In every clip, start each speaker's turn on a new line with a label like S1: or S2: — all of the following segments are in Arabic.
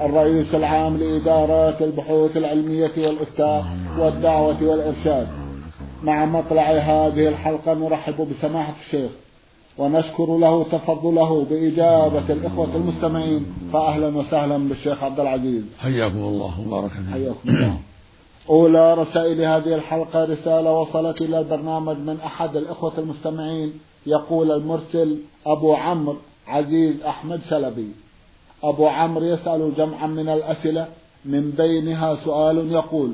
S1: الرئيس العام لإدارات البحوث العلمية والإفتاء والدعوة والإرشاد. مع مطلع هذه الحلقة نرحب بسماحة الشيخ ونشكر له تفضله بإجابة الإخوة المستمعين. فأهلا وسهلا بالشيخ عبد العزيز.
S2: حياكم الله وبارك فيكم.
S1: حياكم الله. أولى رسائل هذه الحلقة رسالة وصلت إلى البرنامج من أحد الإخوة المستمعين يقول المرسل أبو عمرو عزيز أحمد شلبي. أبو عمرو يسأل جمعا من الأسئلة من بينها سؤال يقول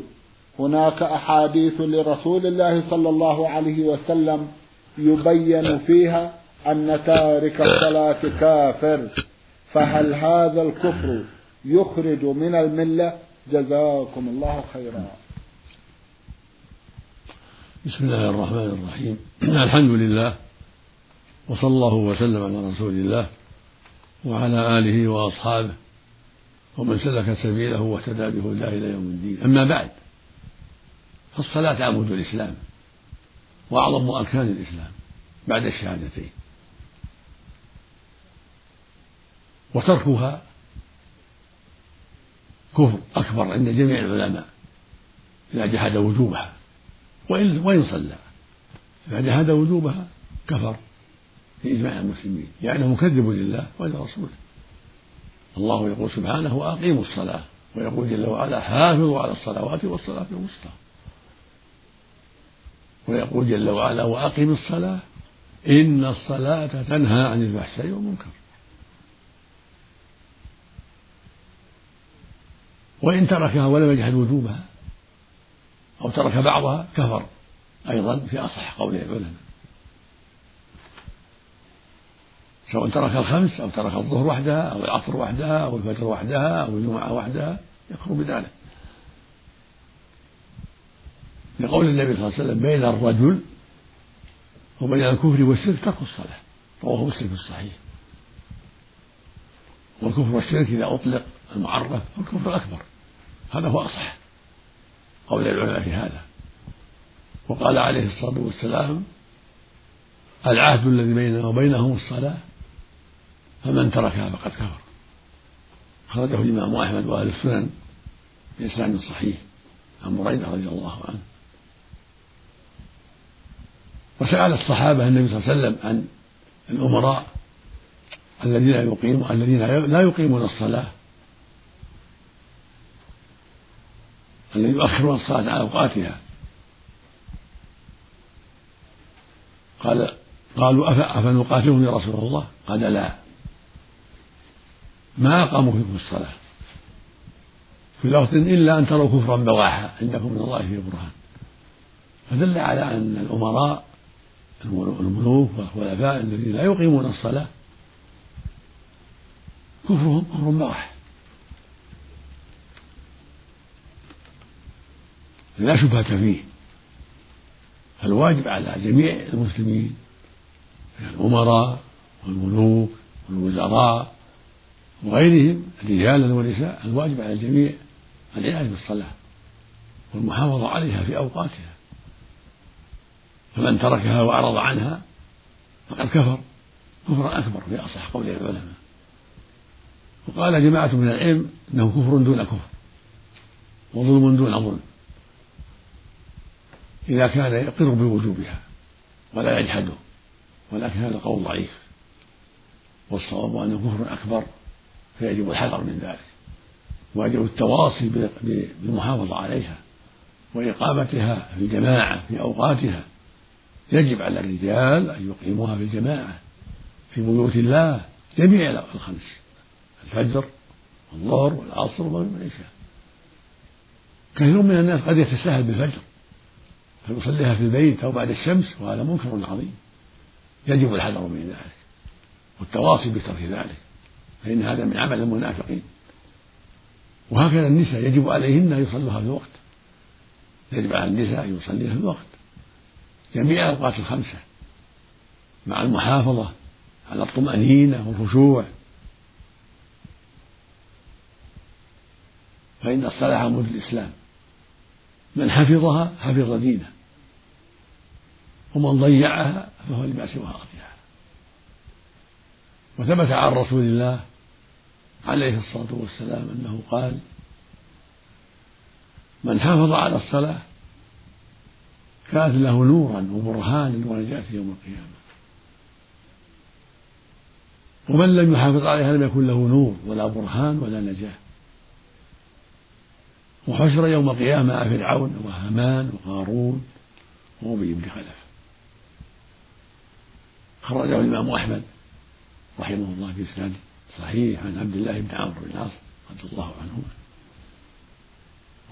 S1: هناك أحاديث لرسول الله صلى الله عليه وسلم يبين فيها أن تارك الصلاة كافر فهل هذا الكفر يخرج من الملة؟ جزاكم الله خيرا.
S2: بسم الله الرحمن الرحيم. الحمد لله وصلى الله وسلم على رسول الله. وعلى آله وأصحابه ومن سلك سبيله واهتدى بهداه إلى يوم الدين. أما بعد فالصلاة عمود الإسلام وأعظم أركان الإسلام بعد الشهادتين. وتركها كفر أكبر عند جميع العلماء إذا جحد وجوبها. وإن وإن صلى. إذا جحد وجوبها كفر. في إجماع المسلمين لأنه مكذب لله ولرسوله. الله يقول سبحانه وأقيموا الصلاة ويقول جل وعلا حافظوا على الصلوات والصلاة الوسطى. ويقول جل وعلا وأقم الصلاة إن الصلاة تنهى عن الفحشاء والمنكر. وإن تركها ولم يجحد وجوبها أو ترك بعضها كفر. أيضا في أصح قول العلماء. سواء ترك الخمس أو ترك الظهر وحدها أو العصر وحدها أو الفجر وحدها أو الجمعة وحدها يكفر بذلك. لقول النبي صلى الله عليه وسلم بين الرجل وبين الكفر والشرك ترك الصلاة رواه مسلم في الصحيح. والكفر والشرك إذا أطلق المعرف فالكفر الأكبر هذا هو أصح قول العلماء في هذا. وقال عليه الصلاة والسلام العهد الذي بيننا وبينهم الصلاة فمن تركها فقد كفر. خرجه الإمام أحمد وأهل السنن بإسناد صحيح. عن بريدة رضي الله عنه. وسأل الصحابة النبي صلى الله عليه وسلم عن الأمراء الذين يقيم الذين لا يقيمون الصلاة. الذين يؤخرون الصلاة عن أوقاتها. قال قالوا أفنقاتلهم يا رسول الله؟ قال لا. ما أقاموا فيكم الصلاة. في لفظ إلا أن تروا كفرا بواحا عندكم من الله في برهان فدل على أن الأمراء الملوك والخلفاء الذين لا يقيمون الصلاة كفرهم كفر بواح لا شبهة فيه. فالواجب على جميع المسلمين الأمراء والملوك والوزراء وغيرهم رجالا ونساء الواجب على الجميع العناية بالصلاة والمحافظة عليها في أوقاتها. فمن تركها وأعرض عنها فقد كفر. كفرا أكبر في أصح قول العلماء. وقال جماعة من العلم أنه كفر دون كفر وظلم دون ظلم إذا كان يقر بوجوبها ولا يجحده ولكن هذا قول ضعيف. والصواب أنه كفر أكبر فيجب الحذر من ذلك ويجب التواصي بالمحافظة عليها وإقامتها في الجماعة في أوقاتها. يجب على الرجال أن يقيموها في الجماعة في بيوت الله جميع الخمس الفجر والظهر والعصر والمغرب والعشاء. كثير من الناس قد يتساهل بالفجر فيصليها في البيت أو بعد الشمس وهذا منكر عظيم. يجب الحذر من ذلك والتواصي بترك ذلك. فإن هذا من عمل المنافقين. وهكذا النساء يجب عليهن أن يصلوها في الوقت. يجب على النساء أن يصلين في الوقت. جميع الأوقات الخمسة. مع المحافظة على الطمأنينة والخشوع. فإن الصلاة عمود الإسلام. من حفظها حفظ دينه. ومن ضيعها فهو لما سواها أضيعها وثبت عن رسول الله عليه الصلاة والسلام أنه قال من حافظ على الصلاة كانت له نورا وبرهانا ونجاة يوم القيامة. ومن لم يحافظ عليها لم يكن له نور ولا برهان ولا نجاة. وحشر يوم القيامة مع فرعون وهامان وقارون وأبي بن خلف. خرجه الإمام أحمد رحمه الله في إسناد صحيح عن عبد الله بن عمرو بن العاص رضي الله عنهما.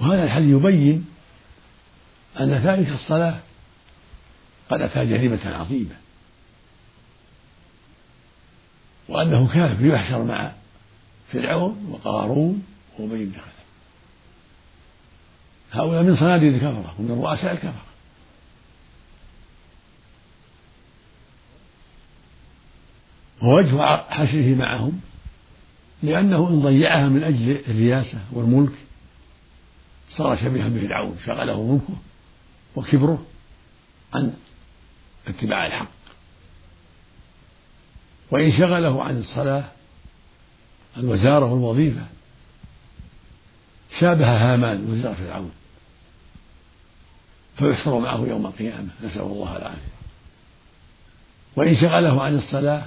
S2: وهذا الحديث يبين أن تارك الصلاة قد أتى جريمة عظيمة وأنه كافر يحشر مع فرعون وقارون وأبي بن خلف. هؤلاء من صناديد الكفرة ومن رؤساء الكفرة. ووجه حشره معهم لأنه إن ضيعها من أجل الرياسة والملك صار شبيها بفرعون شغله ملكه وكبره عن اتباع الحق. وإن شغله عن الصلاة الوزارة والوظيفة شابه هامان وزير فرعون. فيحشر معه يوم القيامة نسأل الله العافية. وإن شغله عن الصلاة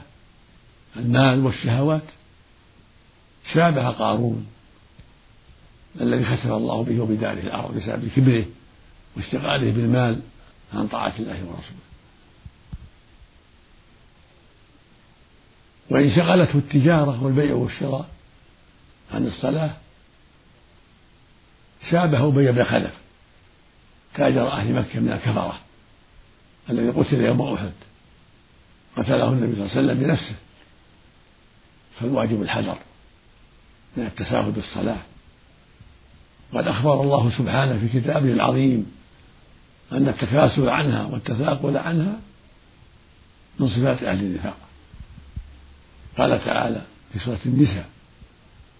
S2: المال والشهوات شابه قارون الذي خسف الله به وبداره الأرض بسبب كبره واشتغاله بالمال عن طاعة الله ورسوله. وإن شغلته التجارة والبيع والشراء عن الصلاة شابه أبي بن خلف تاجر أهل مكة من الكفرة الذي قتل يوم أحد قتله النبي صلى الله عليه وسلم بنفسه فالواجب الحذر. من التساهل بالصلاة. وقد أخبر الله سبحانه في كتابه العظيم أن التكاسل عنها والتثاقل عنها من صفات أهل النفاق. قال تعالى في سورة النساء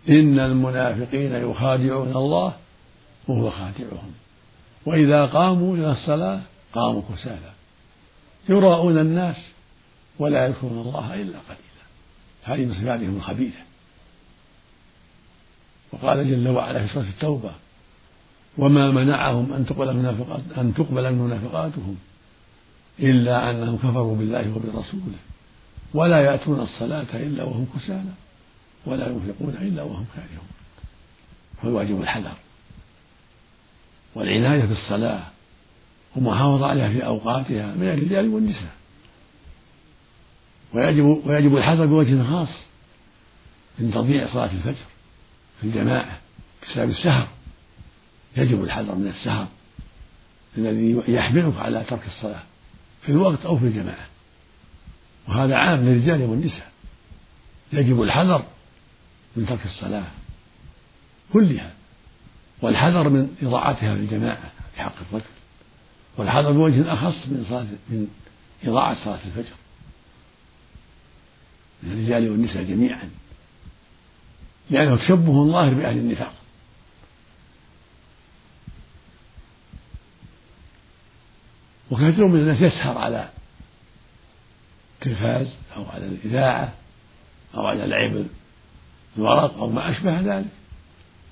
S2: إن المنافقين يخادعون الله وهو خادعهم. وإذا قاموا إلى الصلاة قاموا كسالى. يراءون الناس ولا يذكرون الله إلا قليلا. هذه من صفاتهم الخبيثة. وقال جل وعلا في سورة التوبة وما منعهم أن تقبل منافقات أن تقبل منافقاتهم إلا أنهم كفروا بالله وبرسوله ولا يأتون الصلاة إلا وهم كسالى ولا ينفقون إلا وهم كارهون. فالواجب الحذر. والعناية بالصلاة والمحافظة عليها في أوقاتها من الرجال والنساء. ويجب ويجب الحذر بوجه خاص من تضييع صلاة الفجر. في الجماعة بسبب السهر. يجب الحذر من السهر الذي يحملك على ترك الصلاة في الوقت أو في الجماعة. وهذا عام للرجال والنساء. يجب الحذر من ترك الصلاة كلها والحذر من إضاعتها في الجماعة في حق الرجل والحذر بوجه أخص من صلاة من إضاعة صلاة الفجر. من الرجال والنساء جميعا. لأنه تشبه ظاهر بأهل النفاق. وكثير من الناس يسهر على التلفاز أو على الإذاعة أو على لعب الورق أو ما أشبه ذلك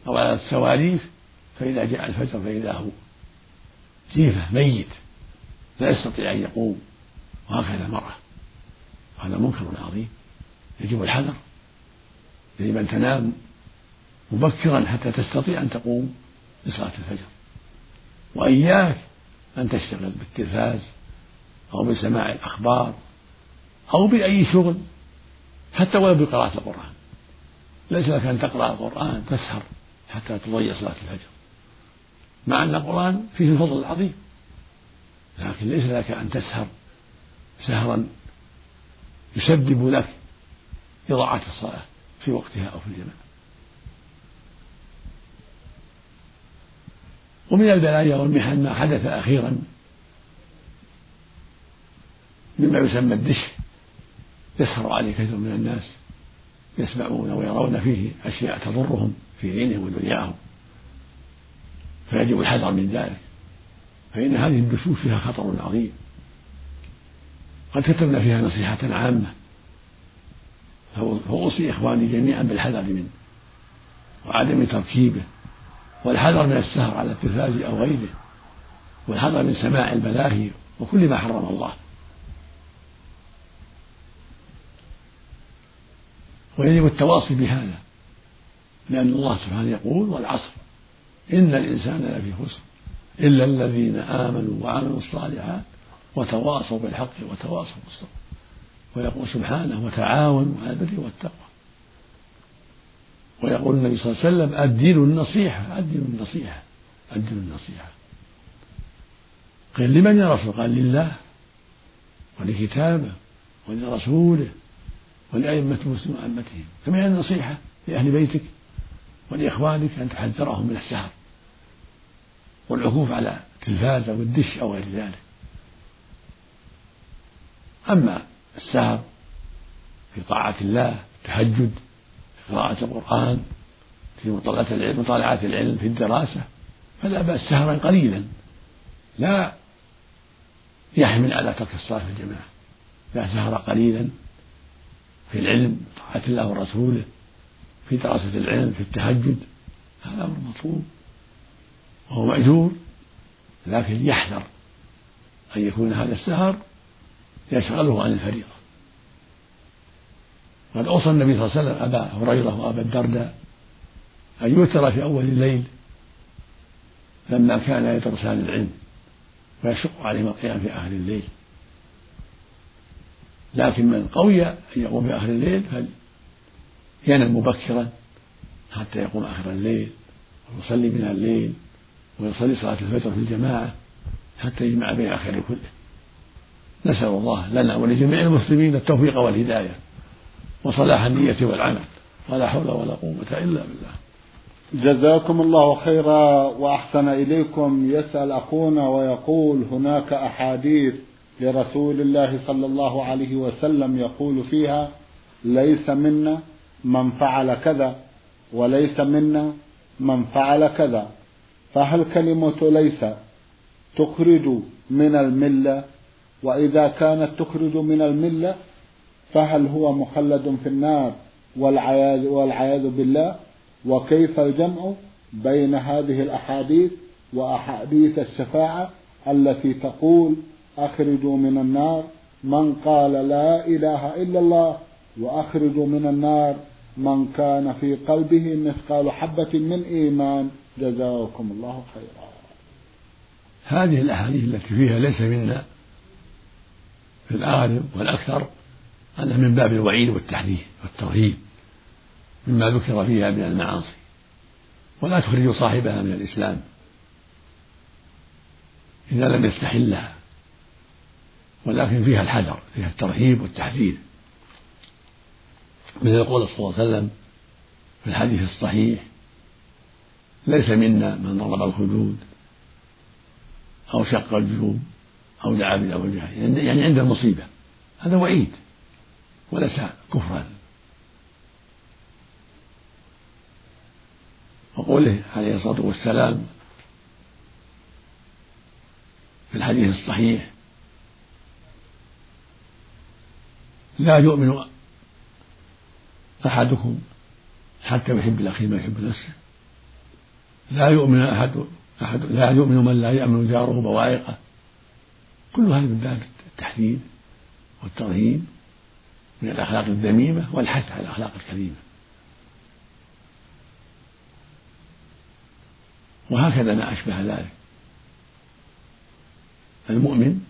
S2: أو على السواليف فإذا جاء الفجر فإذا هو جيفة ميت لا يستطيع أن يقوم وهكذا المرأة. هذا منكر عظيم. يجب الحذر. يجب أن تنام مبكرا حتى تستطيع أن تقوم لصلاة الفجر. وإياك أن تشتغل بالتلفاز أو بسماع الأخبار أو بأي شغل حتى ولو بقراءة القرآن. ليس لك أن تقرأ القرآن تسهر حتى تضيع صلاة الفجر. مع أن القرآن فيه الفضل العظيم لكن ليس لك أن تسهر سهرا يسبب لك إضاعة الصلاة. في وقتها أو في الجماعة ومن البلايا والمحن ما حدث أخيرا مما يسمى الدش. يسهر عليه كثير من الناس يسمعون ويرون فيه أشياء تضرهم في دينهم ودنياهم. فيجب الحذر من ذلك. فإن هذه الدشوش فيها خطر عظيم. قد كتبنا فيها نصيحة عامة. فأوصي إخواني جميعا بالحذر منه وعدم تركيبه والحذر من السهر على التلفاز أو غيره والحذر من سماع البلاهي وكل ما حرم الله. ويجب التواصي بهذا لأن الله سبحانه يقول والعصر إن الإنسان لفي خسر إلا الذين آمنوا وعملوا الصالحات وتواصوا بالحق وتواصوا بالصبر. ويقول سبحانه وتعاونوا على البر والتقوى. ويقول النبي صلى الله عليه وسلم الدين النصيحة الدين النصيحة الدين النصيحة. قيل لمن يا رسول؟ قال لله ولكتابه ولرسوله ولأئمة المسلمين وأئمتهم. كما هي النصيحة لأهل بيتك ولإخوانك أن تحذرهم من السهر والعكوف على التلفاز أو الدش أو غير ذلك. أما السهر في طاعة الله التهجد في قراءة القرآن في مطالعة العلم مطالعة العلم في الدراسة. فلا بأس سهرا قليلا. لا يحمل على ترك الصلاة في الجماعة. لا سهر قليلا في العلم طاعة الله ورسوله في دراسة العلم في التهجد. هذا أمر مطلوب وهو مأجور لكن يحذر أن يكون هذا السهر يشغله عن الفريضة. قد أوصى النبي صلى الله عليه وسلم أبا هريرة وأبا الدرداء أن يوتر في أول الليل لما كان يدرسان العلم ويشق عليهما القيام في آخر الليل. لكن من قوي أن يقوم في آخر الليل فلينم مبكرا حتى يقوم آخر الليل ويصلي من الليل ويصلي صلاة الفجر في الجماعة حتى يجمع بين الخير كله. نسأل الله لنا ولجميع المسلمين التوفيق والهداية وصلاح النية والعمل. ولا حول ولا قوة إلا بالله.
S1: جزاكم الله خيرا وأحسن إليكم. يسأل أخونا ويقول هناك أحاديث لرسول الله صلى الله عليه وسلم يقول فيها ليس منا من فعل كذا وليس منا من فعل كذا. فهل كلمة ليس تخرج من الملة؟ وإذا كانت تخرج من الملة فهل هو مخلد في النار والعياذ والعياذ بالله؟ وكيف الجمع بين هذه الأحاديث وأحاديث الشفاعة التي تقول أخرجوا من النار؟ من قال لا إله إلا الله وأخرجوا من النار من كان في قلبه مثقال حبة من إيمان. جزاكم الله خيرا.
S2: هذه الأحاديث التي فيها ليس منا في الأغلب والأكثر أنها من باب الوعيد والتحذير والترهيب مما ذكر فيها من المعاصي. ولا تخرج صاحبها من الإسلام إذا لم يستحلها ولكن فيها الحذر فيها الترهيب والتحذير. مثل يقول صلى الله عليه وسلم في الحديث الصحيح ليس منا من ضرب الخدود أو شق الجيوب أو دعا بالأوجاع يعني عند المصيبة. هذا وعيد. وليس كفرا. وقوله عليه الصلاة والسلام في الحديث الصحيح لا يؤمن أحدكم حتى يحب لأخيه ما يحب نفسه. لا يؤمن أحد أحد لا يؤمن من لا يأمن جاره بوائقه. كل هذا من باب التحذير والترهيب من الأخلاق الذميمة والحث على الأخلاق الكريمة. وهكذا ما أشبه ذلك. المؤمن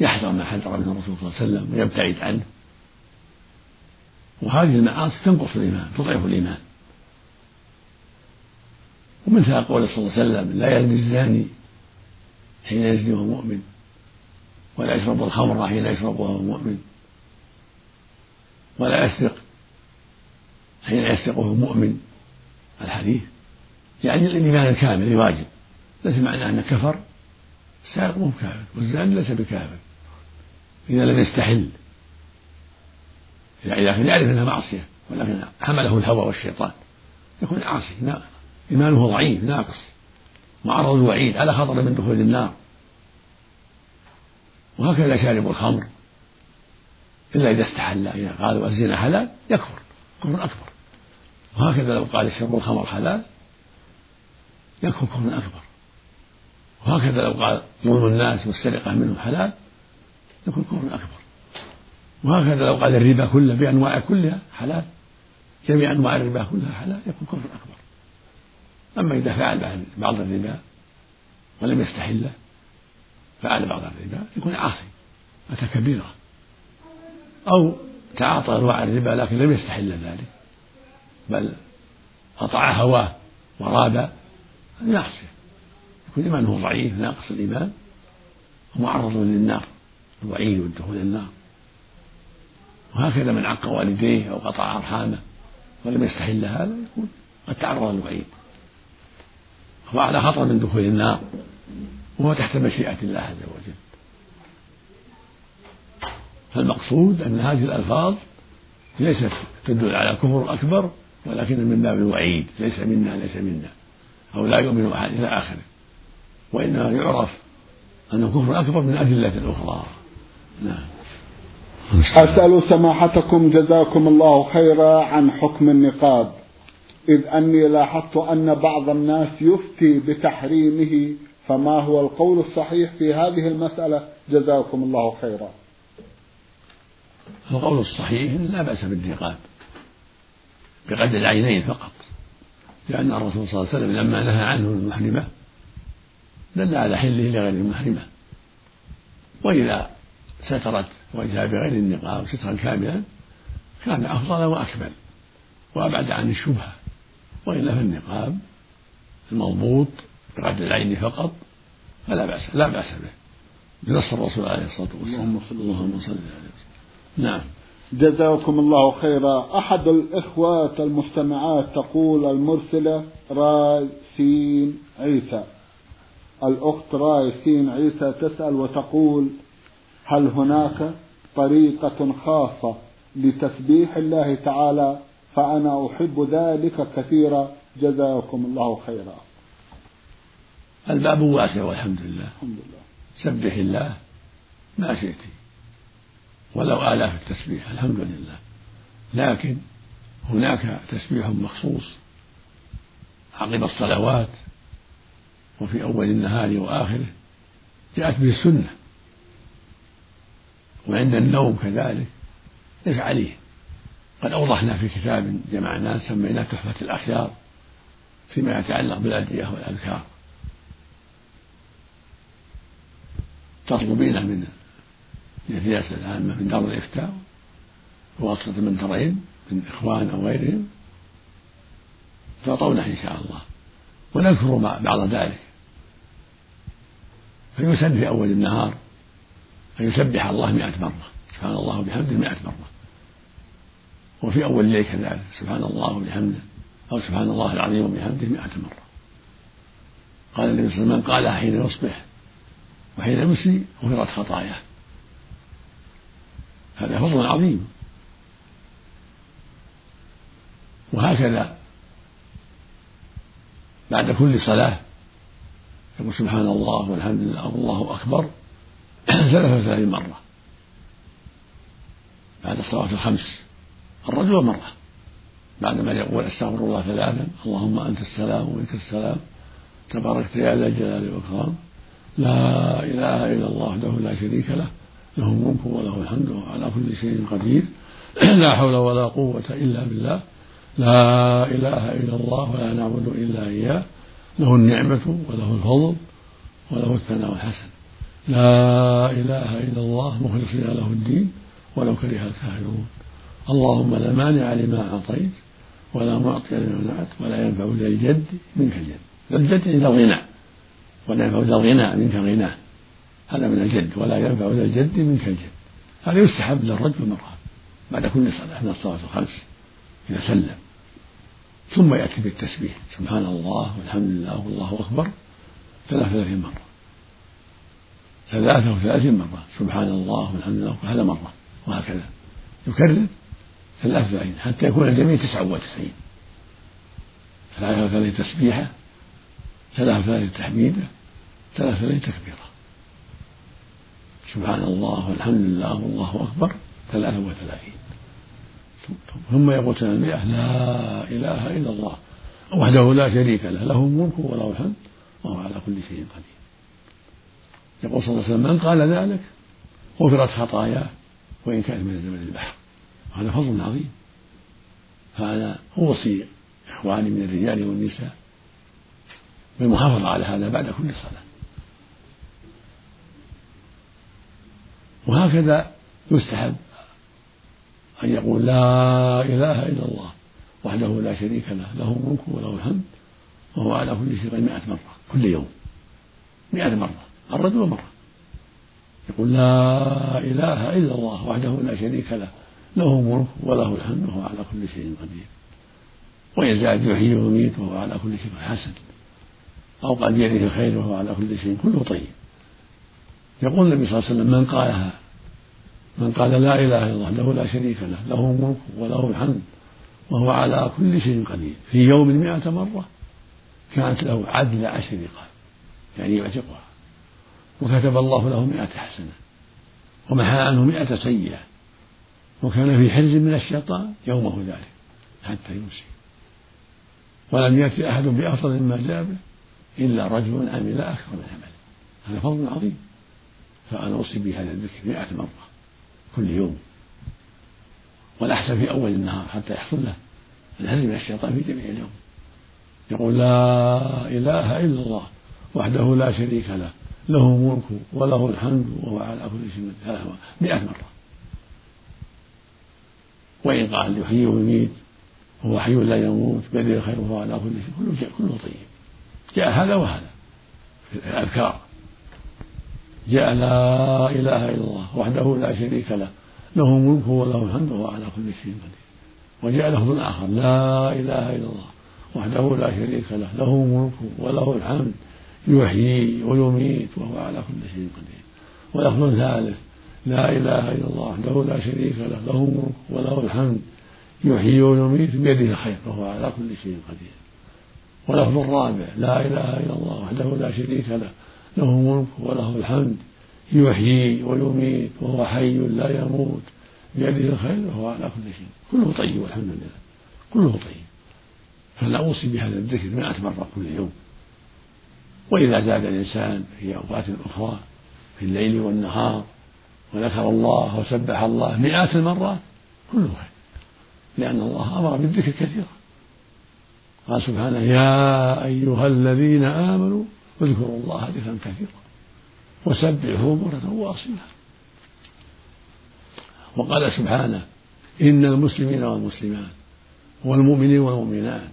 S2: يحذر ما حذر منه الرسول صلى الله عليه وسلم ويبتعد عنه. وهذه المعاصي تنقص الإيمان تضعف الإيمان. ومنها قول صلى الله عليه وسلم لا يزني الزاني حين يزني وهو مؤمن. ولا يشرب الخمر حين يشرب وهو مؤمن ولا يسرق حين يسرق وهو مؤمن الحديث يعني الإيمان الكامل الواجب. ليس معناه أنه كفر السارق مو كافر والزاني ليس بكافر. إذا لم يستحل. إذا كان يعرف أنها معصية ولكن حمله الهوى والشيطان يكون عاصي إيمانه ضعيف ناقص. معرض الوعيد على خطر من دخول النار. وهكذا شارب الخمر. إلا إذا استحل إذا قالوا الزنا حلال يكفر كفر أكبر. وهكذا لو قال شرب الخمر حلال يكفر كفر أكبر. وهكذا لو قال ظلم الناس والسرقة منهم حلال يكون كفر أكبر. وهكذا لو قال الربا كله بأنواعه كلها حلال جميع أنواع الربا كلها حلال يكون كفر أكبر. أما إذا فعل بعض الربا ولم يستحله فعل بعض الربا يكون عاصي أتى كبيرة. أو تعاطى أنواع الربا لكن لم يستحل ذلك بل قطع هواه وراب هذه معصية يكون إيمانه ضعيف ناقص الإيمان. ومعرض للنار الوعيد والدخول النار. وهكذا من عق والديه أو قطع أرحامه ولم يستحل هذا يكون قد تعرض للوعيد. هو على خطر من دخول النار. وهو تحت مشيئة الله عز وجل. فالمقصود أن هذه الألفاظ ليست تدل على كفر أكبر ولكن من باب الوعيد ليس منا ليس منا. أو لا يؤمن أحد إلى آخره. وإنما يعرف أنه كفر أكبر من أدلة أخرى. نعم.
S1: أسأل سماحتكم جزاكم الله خيرا عن حكم النقاب إذ أني لاحظت أن بعض الناس يفتي بتحريمه فما هو القول الصحيح في هذه المسألة؟ جزاكم الله خيرا.
S2: القول الصحيح لا بأس بالنقاب بقدر العينين فقط. لأن الرسول صلى الله عليه وسلم لما نهى عنه المحرمة دل على حله لغير المحرمة. وإذا سترت وجهها بغير النقاب سترا كاملا كان أفضل وأكمل. وأبعد عن الشبهة. وإلا فالنقاب المضبوط بقدر العين فقط فلا بأس لا بأس به. بنص الرسول عليه الصلاة والسلام. اللهم صل عليه. وسلم نعم.
S1: جزاكم الله خيرا. أحد الإخوات المستمعات تقول المرسلة راي سين عيسى. الأخت راي سين عيسى تسأل وتقول هل هناك طريقة خاصة لتسبيح الله تعالى؟ فأنا أحب ذلك كثيرا. جزاكم الله خيرا.
S2: الباب واسع والحمد لله.
S1: الحمد لله.
S2: سبح الله. ما شئت. ولو آلاف التسبيح الحمد لله. لكن هناك تسبيح مخصوص. عقب الصلوات وفي أول النهار وآخره جاءت به السنة. وعند النوم كذلك ليس عليه؟ قد أوضحنا في كتاب جمعناه سميناه تحفة الأخيار فيما يتعلق بالأدعية والأذكار. تطلبين من الرئاسة العامة من دار الإفتاء بواسطة من ترين من إخوان أو غيرهم. تعطونه إن شاء الله. ونذكر بعض ذلك. فيسن في أول النهار. أن يسبح الله مئة مرة. سبحان الله وبحمده مئة مرة. وفي أول الليل كذلك. سبحان الله وبحمده. أو سبحان الله العظيم وبحمده مئة مرة. قال النبي صلى الله عليه وسلم من قالها حين يصبح وحين يمسي غفرت خطاياه هذا فضل عظيم. وهكذا بعد كل صلاة يقول سبحان الله والحمد لله والله أكبر ثلاثة وثلاثين مرة. بعد الصلاة الخمس الرجل مرة بعدما يقول أستغفر الله ثلاثا اللهم أنت السلام ومنك السلام تباركت يا ذا الجلال والإكرام. لا إله إلا الله وحده لا شريك له له الملك وله الحمد وعلى كل شيء قدير. لا حول ولا قوة إلا بالله. لا إله إلا الله ولا نعبد إلا إياه. له النعمة وله الفضل وله الثناء الحسن. لا إله إلا الله مخلصين له الدين ولو كره الكافرون. اللهم لا مانع لما أعطيت ولا معطي لما منعت ولا ينفع ذا الجد منك الجد. الجد إذا الغنى. ولا ينفع ذا الغنى منك غناه. هذا من الجد ولا ينفع ذا الجد منك الجد. هذا يستحب للرجل مرة بعد كل صلاة من الصلاة الخمس إذا سلم. ثم يأتي بالتسبيح. سبحان الله والحمد لله والله أكبر. ثلاث وثلاثين مرة. ثلاثة وثلاثين مرة. سبحان الله والحمد لله هذا مرة. وهكذا. يكرر ثلاث وثلاثين حتى يكون الجميع تسعة وتسعين. ثلاثة وثلاثين تسبيحة. ثلاثة وثلاثين تحميدة. ثلاثة وثلاثين تكبيرة. سبحان الله والحمد لله والله أكبر. ثلاثة وثلاثين. ثم يقول سنة المئة لا إله إلا الله. وحده لا شريك له له الملك وله الحمد وهو على كل شيء قدير. يقول صلى الله عليه وسلم من قال ذلك؟ غفرت خطاياه وإن كانت من زمن البحر. وهذا فضل عظيم. فأنا أوصي إخواني من الرجال والنساء. بالمحافظة على هذا بعد كل صلاة. وهكذا يستحب أن يقول لا إله إلا الله وحده لا شريك له له الملك وله الحمد وهو على كل شيء مئة مرة كل يوم. مئة مرة الرجل مرة. يقول لا إله إلا الله وحده لا شريك له له الملك وله الحمد وهو على كل شيء قدير. ويزال يحيي ويميت وهو على كل شيء حسن. أو قال بيده الخير وهو على كل شيء كله طيب. يقول النبي صلى الله عليه وسلم من قالها؟ من قال لا إله إلا الله له لا شريك له له الملك وله الحمد وهو على كل شيء قدير. في يوم مئة مرة كانت له عدل عشر رقاب يعني يعتقها. وكتب الله له مئة حسنة ومحى عنه مئة سيئة وكان في حرز من الشيطان يومه ذلك حتى يمسي. ولم يأتي أحد بأفضل مما جاء به إلا رجل عمل أكثر من عمله. هذا فضل عظيم. فأنا أوصي بهذا الذكر مئة مرة كل يوم. والأحسن في أول النهار حتى يحصل له. الحرز من الشيطان في جميع اليوم. يقول لا إله إلا الله وحده لا شريك له. له الملك وله الحمد وهو على كل شيء ثلاث مئة مرة. وإن قال يحيي ويميت وهو حي لا يموت بيده الخير وهو على كل شيء. كله كله طيب. جاء هذا وهذا. في الأذكار. جاء لا إله إلا الله وحده لا شريك له له الملك وله الحمد وهو على كل شيء قدير. وجاء لفظ آخر لا إله إلا الله وحده لا شريك له له الملك وله الحمد يحيي ويميت وهو على كل شيء قدير. ولفظ ثالث لا إله إلا الله وحده لا شريك له له الملك وله الحمد يحيي ويميت بيده الخير وهو على كل شيء قدير. ولفظ الرابع لا إله إلا الله وحده لا شريك له له الملك وله الحمد. يحيي ويميت وهو حي لا يموت. بيده الخير وهو على كل شيء. كله طيب والحمد لله. كله طيب. فلا أوصي بهذا الذكر مائة مرة كل يوم. وإذا زاد الإنسان في أوقات أخرى في الليل والنهار وذكر الله وسبح الله مئات المرات كله خير. لأن الله أمر بالذكر كثيرا. قال سبحانه يا أيها الذين آمنوا اذكروا الله ذكرا كثيرا وسبحوا بكرة وأصيلا. وقال سبحانه إن المسلمين والمسلمات والمؤمنين والمؤمنات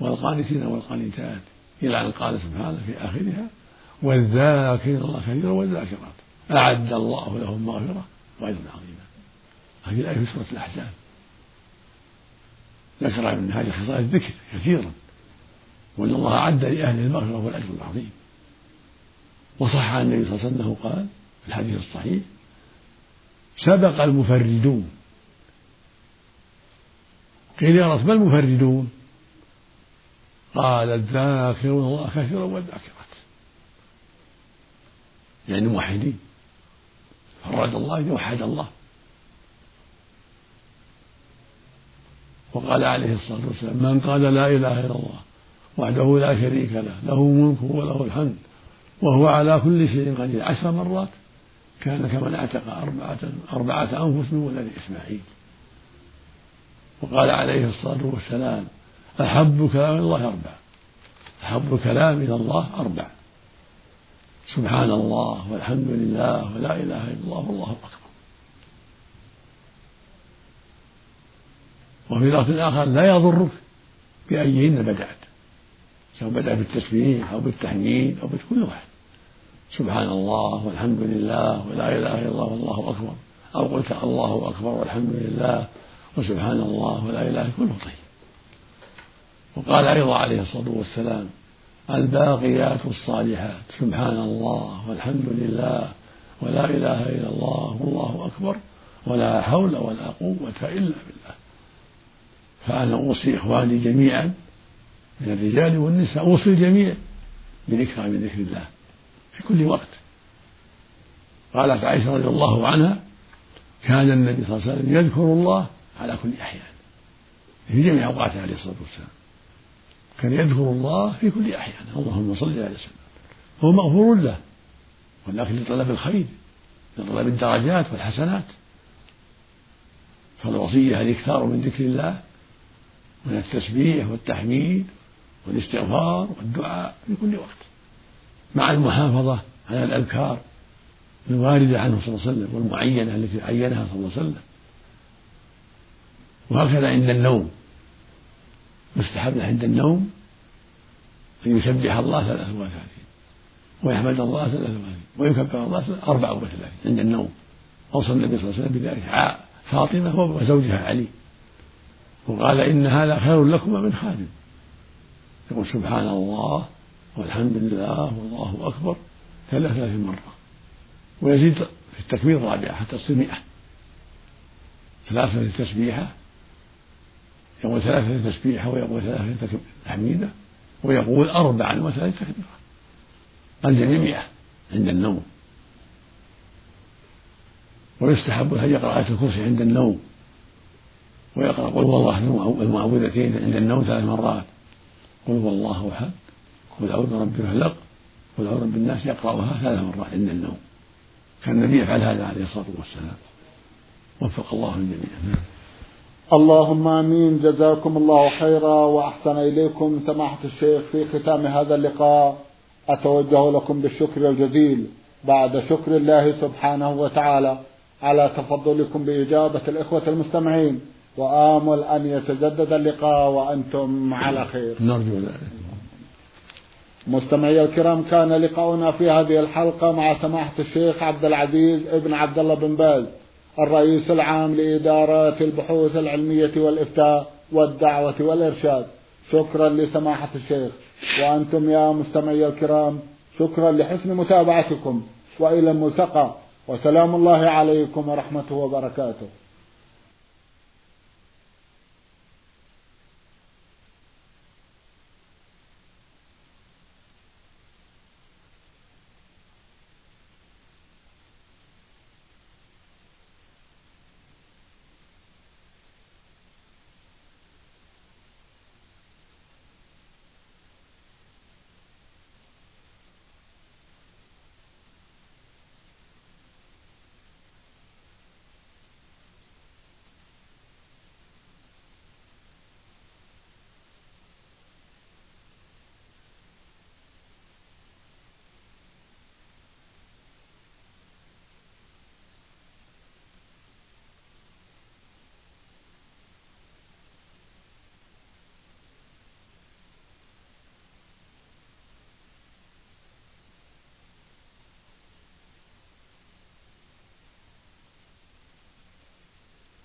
S2: والقانتين والقانتات إلى أن قال سبحانه في آخرها والذاكرين الله كثيرا والذاكرات. أعد الله لهم مغفرة وأجرا عظيما. هذه الآية في سورة الأحزاب. ذكر ابن هذه خصال الذكر كثيرا وأن الله أعد لأهل المغفرة والأجر العظيم. وصح عن النبي صلى الله عليه وسلم قال في الحديث الصحيح سبق المفردون. قيل يا رسول ما المفردون؟ قال الذاكرون الله كثيرا والذاكرات. يعني موحدين فرد الله وحد الله. وقال عليه الصلاة والسلام من قال لا إله إلا الله وحده لا شريك له له ملكه وله الحمد وهو على كل شيء قدير. عشر مرات كان كمن اعتق أربعة أربعة أنفس من ولد إسماعيل. وقال عليه الصلاة والسلام أحب كلام الله أربع أحب الكلام إلى الله أربع سبحان الله والحمد لله ولا إله إلا الله والله أكبر. وفي لفظ آخر لا يضرك بأيهن بدأت سواء بدأ بالتسبيح أو بالتحميد أو بكل واحد. سبحان الله والحمد لله ولا إله إلا الله والله أكبر. أو قلت الله أكبر والحمد لله وسبحان الله ولا إله كله طيب وقال أيضا عليه الصلاة والسلام الباقيات الصالحات. سبحان الله والحمد لله ولا إله إلا الله والله أكبر ولا حول ولا قوة إلا بالله. فأنا أوصي إخواني جميعا من الرجال والنساء. أوصي الجميع بالإكثار من ذكر الله في كل وقت. قالت عائشة رضي الله عنها كان النبي صلى الله عليه وسلم يذكر الله على كل أحيان في جميع أوقاته عليه الصلاة والسلام. كان يذكر الله في كل أحيان. اللهم صل على وسلم هو مغفور له ولكن لطلب الخير لطلب الدرجات والحسنات. فالوصية الإكثار من ذكر الله من التسبيح والتحميد والاستغفار والدعاء في كل وقت. مع المحافظة على الأذكار الواردة عنه صلى الله عليه وسلم والمعينة التي عينها صلى الله عليه وسلم. وهكذا عند النوم. يستحب له عند النوم أن يسبح الله ثلاث وثلاثين ويحمد الله ثلاث وثلاثين ويكبر الله أربع وثلاثين عند النوم. أوصى النبي صلى الله عليه وسلم بذلك. فاطمة وزوجها علي. وقال إن هذا خير لكما من خادم. يقول سبحان الله والحمد لله والله أكبر ثلاث مرة ويزيد في التكبير الرابعة حتى تصير مئة ثلاثة تسبيحة يقول ثلاثة تسبيحة ويقول ثلاثة تحميدة ويقول أربعا وثلاثة تكبيرة الجميع مئة عند النوم. ويستحب أن يقرأ آية الكرسي عند النوم. ويقرأ قل هو الله المعوذتين عند النوم ثلاث مرات. قل هو الله أحد قل أعوذ برب الفلق قل أعوذ برب الناس يقرأها ثلاث مرات عند النوم. كان النبي يفعل هذا عليه الصلاة والسلام. وفق الله الجميع.
S1: اللهم آمين. جزاكم الله خيرا وأحسن إليكم. سماحة الشيخ في ختام هذا اللقاء أتوجه لكم بالشكر الجزيل بعد شكر الله سبحانه وتعالى على تفضلكم بإجابة الإخوة المستمعين. وآمل أن يتجدد اللقاء وأنتم على خير.
S2: نرجو ذلك.
S1: مستمعي الكرام كان لقاؤنا في هذه الحلقة مع سماحة الشيخ عبد العزيز ابن عبد الله بن باز الرئيس العام لإدارات البحوث العلمية والإفتاء والدعوة والإرشاد. شكرا لسماحة الشيخ. وأنتم يا مستمعي الكرام شكرا لحسن متابعتكم. وإلى الملتقى. وسلام الله عليكم ورحمته وبركاته.